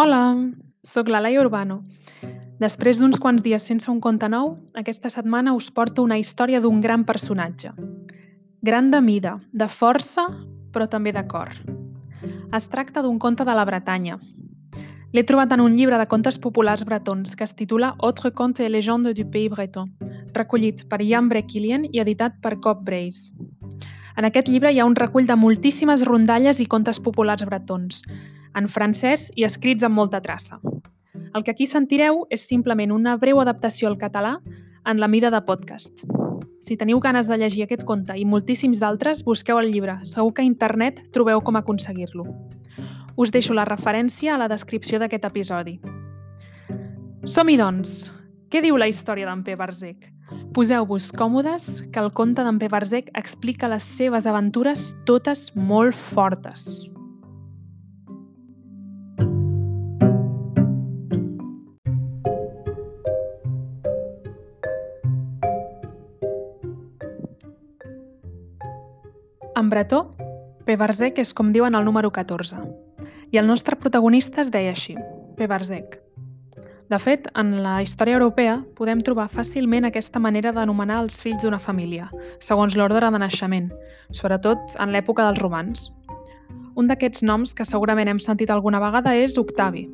Hola, sóc la Laia Urbano. Després d'uns quants dies sense un conte nou, aquesta setmana us porto una història d'un gran personatge. Gran de mida, de força, però també de cor. Es tracta d'un conte de la Bretanya. L'he trobat en un llibre de contes populars bretons que es titula Autre conte et légende du pays breton, recollit per Jan Brequilien i editat per Cop Brace. En aquest llibre hi ha un recull de moltíssimes rondalles i contes populars bretons, en francès i escrits amb molta traça. El que aquí sentireu és simplement una breu adaptació al català en la mida de podcast. Si teniu ganes de llegir aquest conte i moltíssims d'altres, busqueu el llibre. Segur que a internet trobeu com aconseguir-lo. Us deixo la referència a la descripció d'aquest episodi. Som-hi, doncs! Què diu la història d'en P. Barzec? Poseu-vos còmodes, que el conte d'en P. Barzec explica les seves aventures totes molt fortes. En bretó, Pebarzec és com diuen el número 14. I el nostre protagonista es deia així, Pebarzec. De fet, en la història europea podem trobar fàcilment aquesta manera d'anomenar els fills d'una família, segons l'ordre de naixement, sobretot en l'època dels romans. Un d'aquests noms que segurament hem sentit alguna vegada és Octavi,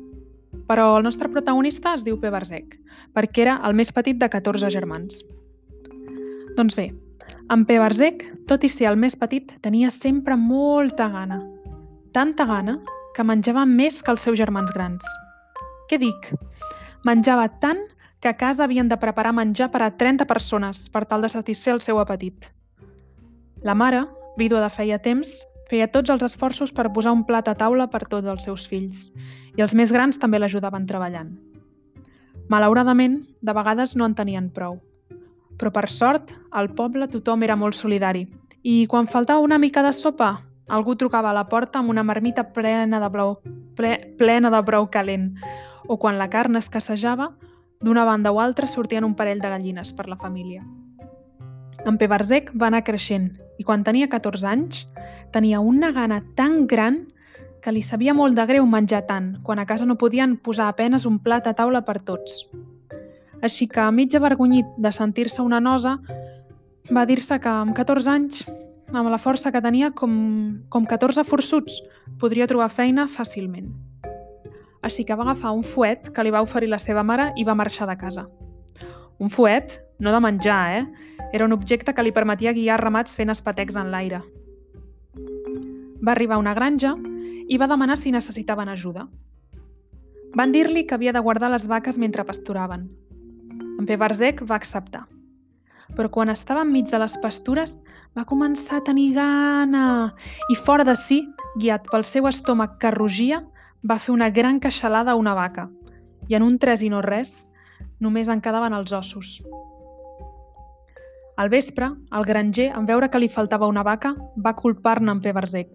però el nostre protagonista es diu Pebarzec, perquè era el més petit de 14 germans. Doncs bé, en Pebarzec, tot i ser el més petit, tenia sempre molta gana. Tanta gana que menjava més que els seus germans grans. Què dic? Menjava tant que a casa havien de preparar menjar per a 30 persones per tal de satisfer el seu apetit. La mare, vídua de feia temps, feia tots els esforços per posar un plat a taula per tots els seus fills, i els més grans també l'ajudaven treballant. Malauradament, de vegades no en tenien prou. Però per sort, al poble tothom era molt solidari i quan faltava una mica de sopa, algú trucava a la porta amb una marmita plena de brou, ple, plena de brou calent o quan la carn escassejava, d'una banda o altra sortien un parell de gallines per la família. En Pebarzec va anar creixent i quan tenia 14 anys tenia una gana tan gran que li sabia molt de greu menjar tant, quan a casa no podien posar apenes un plat a taula per tots. Així que, mig avergonyit de sentir-se una nosa, va dir-se que amb 14 anys, amb la força que tenia, com, com 14 forçuts, podria trobar feina fàcilment. Així que va agafar un fuet que li va oferir la seva mare i va marxar de casa. Un fuet, no de menjar, eh? Era un objecte que li permetia guiar ramats fent espetecs en l'aire. Va arribar a una granja i va demanar si necessitaven ajuda. Van dir-li que havia de guardar les vaques mentre pasturaven, en Pebarzec va acceptar. Però quan estava enmig de les pastures va començar a tenir gana i fora de si, guiat pel seu estómac que rugia, va fer una gran queixalada a una vaca i en un tres i no res només en quedaven els ossos. Al vespre, el granger, en veure que li faltava una vaca, va culpar-ne en Pebarzec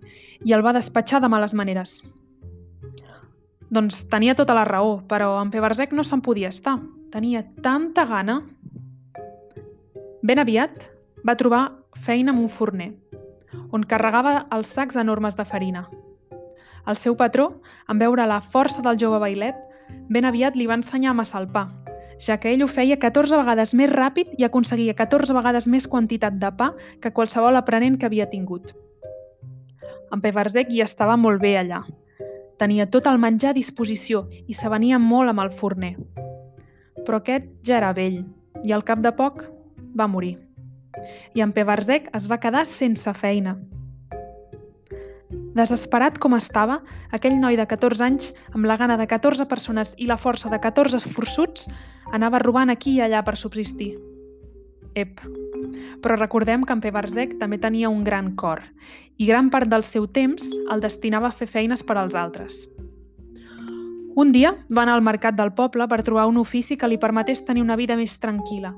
i el va despatxar de males maneres. Doncs tenia tota la raó, però en Pebarzec no se'n podia estar. Tenia tanta gana. Ben aviat va trobar feina amb un forner, on carregava els sacs enormes de farina. El seu patró, en veure la força del jove bailet, ben aviat li va ensenyar a amassar el pa, ja que ell ho feia 14 vegades més ràpid i aconseguia 14 vegades més quantitat de pa que qualsevol aprenent que havia tingut. En Peverzec hi estava molt bé allà. Tenia tot el menjar a disposició i s'avenia molt amb el forner però aquest ja era vell i al cap de poc va morir. I en Pebarzec es va quedar sense feina. Desesperat com estava, aquell noi de 14 anys, amb la gana de 14 persones i la força de 14 forçuts, anava robant aquí i allà per subsistir. Ep, però recordem que en Pebarzec també tenia un gran cor i gran part del seu temps el destinava a fer feines per als altres. Un dia va anar al mercat del poble per trobar un ofici que li permetés tenir una vida més tranquil·la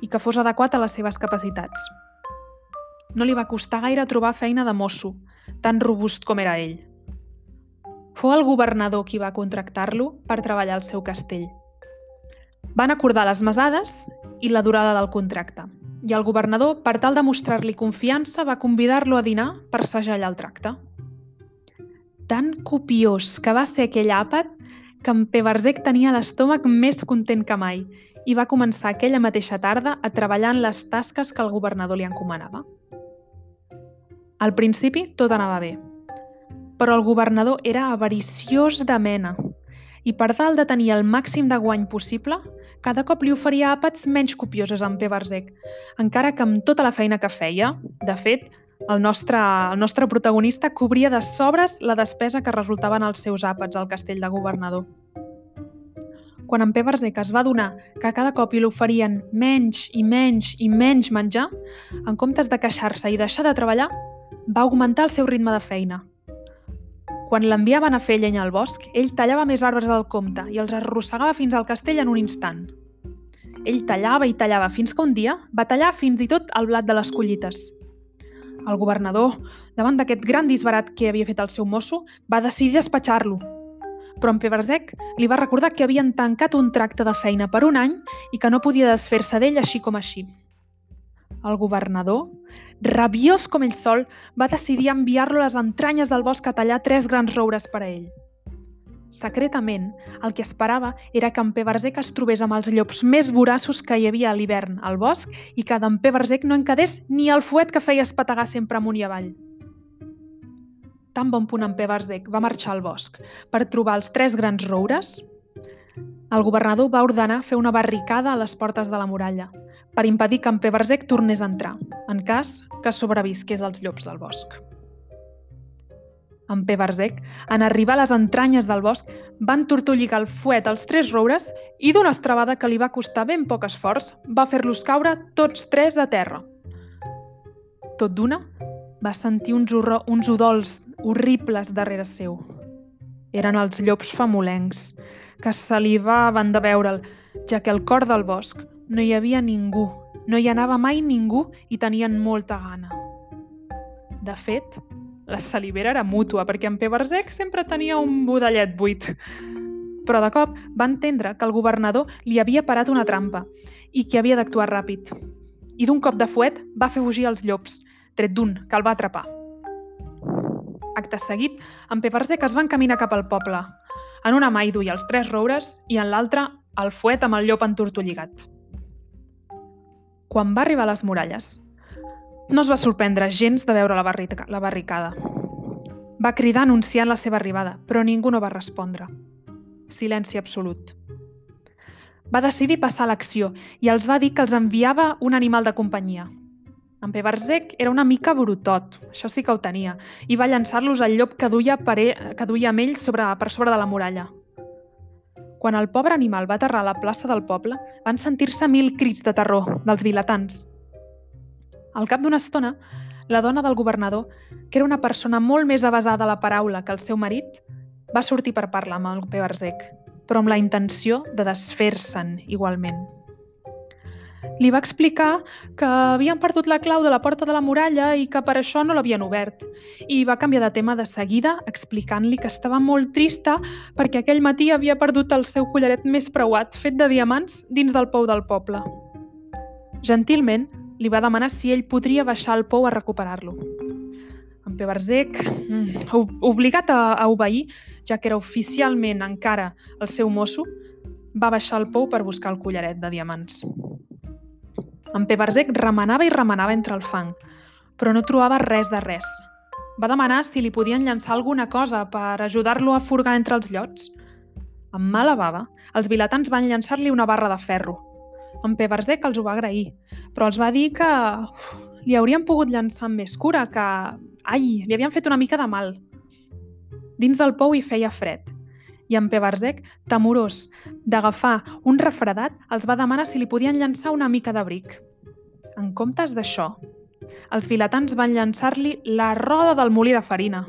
i que fos adequat a les seves capacitats. No li va costar gaire trobar feina de mosso, tan robust com era ell. Fou el governador qui va contractar-lo per treballar al seu castell. Van acordar les mesades i la durada del contracte, i el governador, per tal de mostrar-li confiança, va convidar-lo a dinar per segellar el tracte. Tan copiós que va ser aquell àpat que en Peversec tenia l'estómac més content que mai i va començar aquella mateixa tarda a treballar en les tasques que el governador li encomanava. Al principi tot anava bé, però el governador era avariciós de mena i per tal de tenir el màxim de guany possible, cada cop li oferia àpats menys copiosos en Peversec, encara que amb tota la feina que feia, de fet, el nostre, el nostre protagonista cobria de sobres la despesa que resultaven els seus àpats al castell de governador. Quan en Peversec es va donar que cada cop li oferien menys i menys i menys menjar, en comptes de queixar-se i deixar de treballar, va augmentar el seu ritme de feina. Quan l'enviaven a fer llenya al bosc, ell tallava més arbres del compte i els arrossegava fins al castell en un instant. Ell tallava i tallava fins que un dia va tallar fins i tot el blat de les collites. El governador, davant d'aquest gran disbarat que havia fet el seu mosso, va decidir despatxar-lo. Però en Peversec li va recordar que havien tancat un tracte de feina per un any i que no podia desfer-se d'ell així com així. El governador, rabiós com ell sol, va decidir enviar-lo a les entranyes del bosc a tallar tres grans roures per a ell. Secretament, el que esperava era que en Peversec es trobés amb els llops més voraços que hi havia a l'hivern al bosc i que d'en Peversec no en quedés ni el fuet que feia espategar sempre amunt i avall. Tan bon punt en Peversec va marxar al bosc per trobar els tres grans roures, el governador va ordenar fer una barricada a les portes de la muralla, per impedir que en Peversec tornés a entrar, en cas que sobrevisqués als llops del bosc. En Peversec, en arribar a les entranyes del bosc, van tortolligar el fuet als tres roures i d'una estrabada que li va costar ben poc esforç, va fer-los caure tots tres a terra. Tot d'una, va sentir uns, uns udols horribles darrere seu. Eren els llops famolencs, que salivaven de veure'l, ja que al cor del bosc no hi havia ningú, no hi anava mai ningú i tenien molta gana. De fet, la salivera era mútua, perquè en Peversec sempre tenia un budellet buit. Però de cop va entendre que el governador li havia parat una trampa i que havia d'actuar ràpid. I d'un cop de fuet va fer fugir els llops, tret d'un, que el va atrapar. Acte seguit, en Peversec es va encaminar cap al poble. En una mà hi duia els tres roures i en l'altra el fuet amb el llop entortolligat. Quan va arribar a les muralles, no es va sorprendre gens de veure la, barrica, la barricada. Va cridar anunciant la seva arribada, però ningú no va respondre. Silenci absolut. Va decidir passar a l'acció i els va dir que els enviava un animal de companyia. En Peversec era una mica brutot, això sí que ho tenia, i va llançar-los al llop que duia, per que duia amb ell sobre, per sobre de la muralla. Quan el pobre animal va aterrar a la plaça del poble, van sentir-se mil crits de terror dels vilatans. Al cap d'una estona, la dona del governador, que era una persona molt més avasada a la paraula que el seu marit, va sortir per parlar amb el Peversec, però amb la intenció de desfer-se'n igualment. Li va explicar que havien perdut la clau de la porta de la muralla i que per això no l'havien obert. I va canviar de tema de seguida, explicant-li que estava molt trista perquè aquell matí havia perdut el seu collaret més preuat, fet de diamants, dins del pou del poble. Gentilment, li va demanar si ell podria baixar al pou a recuperar-lo. En Peversec, mm, obligat a, a obeir, ja que era oficialment encara el seu mosso, va baixar al pou per buscar el collaret de diamants. En Peversec remenava i remenava entre el fang, però no trobava res de res. Va demanar si li podien llançar alguna cosa per ajudar-lo a furgar entre els llots. Amb mala bava, els vilatans van llançar-li una barra de ferro. En Peversec els ho va agrair, però els va dir que uf, li haurien pogut llançar amb més cura, que... Ai, li havien fet una mica de mal. Dins del pou hi feia fred, i en Peversec, temorós d'agafar un refredat, els va demanar si li podien llançar una mica d'abric. En comptes d'això, els vilatans van llançar-li la roda del molí de farina.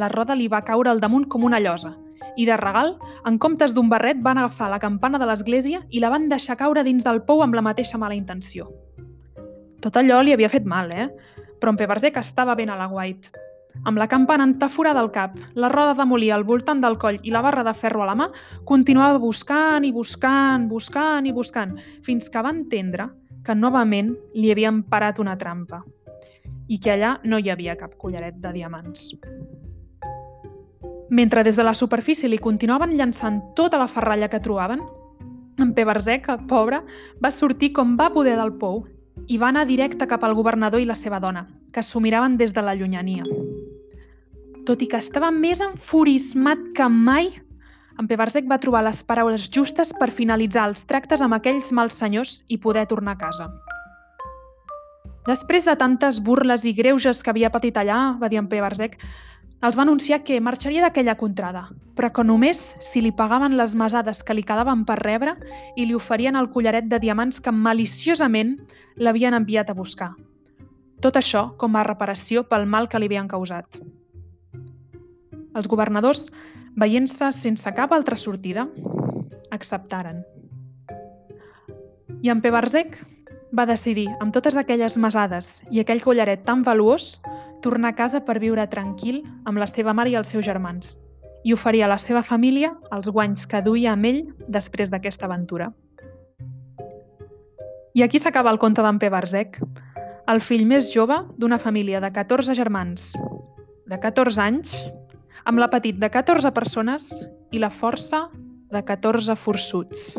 La roda li va caure al damunt com una llosa i de regal, en comptes d'un barret, van agafar la campana de l'església i la van deixar caure dins del pou amb la mateixa mala intenció. Tot allò li havia fet mal, eh? Però en Peversec estava ben a la guait amb la campana entaforada al cap, la roda de molí al voltant del coll i la barra de ferro a la mà, continuava buscant i buscant, buscant i buscant, fins que va entendre que novament li havien parat una trampa i que allà no hi havia cap collaret de diamants. Mentre des de la superfície li continuaven llançant tota la ferralla que trobaven, en Peversec, el pobre, va sortir com va poder del pou i va anar directe cap al governador i la seva dona, que s'ho miraven des de la llunyania. Tot i que estava més enfurismat que mai, en Peversec va trobar les paraules justes per finalitzar els tractes amb aquells mals senyors i poder tornar a casa. Després de tantes burles i greuges que havia patit allà, va dir en Peversec, els va anunciar que marxaria d'aquella contrada, però que només si li pagaven les mesades que li quedaven per rebre i li oferien el collaret de diamants que maliciosament l'havien enviat a buscar. Tot això com a reparació pel mal que li havien causat. Els governadors, veient-se sense cap altra sortida, acceptaren. I en Peversec va decidir, amb totes aquelles mesades i aquell collaret tan valuós, tornar a casa per viure tranquil amb la seva mare i els seus germans i oferir a la seva família els guanys que duia amb ell després d'aquesta aventura. I aquí s'acaba el conte d'en P. Barzec, el fill més jove d'una família de 14 germans, de 14 anys, amb l'apetit de 14 persones i la força de 14 forçuts.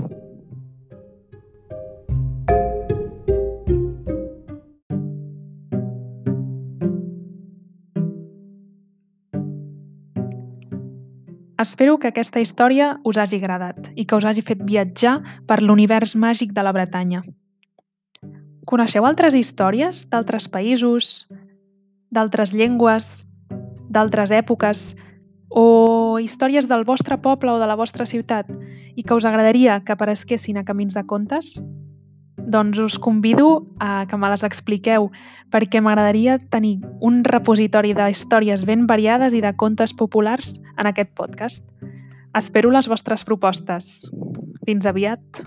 Espero que aquesta història us hagi agradat i que us hagi fet viatjar per l'univers màgic de la Bretanya. Coneixeu altres històries d'altres països, d'altres llengües, d'altres èpoques o històries del vostre poble o de la vostra ciutat i que us agradaria que apareguessin a Camins de Contes? Doncs us convido a que me les expliqueu perquè m'agradaria tenir un repositori de històries ben variades i de contes populars en aquest podcast. Espero les vostres propostes. Fins aviat!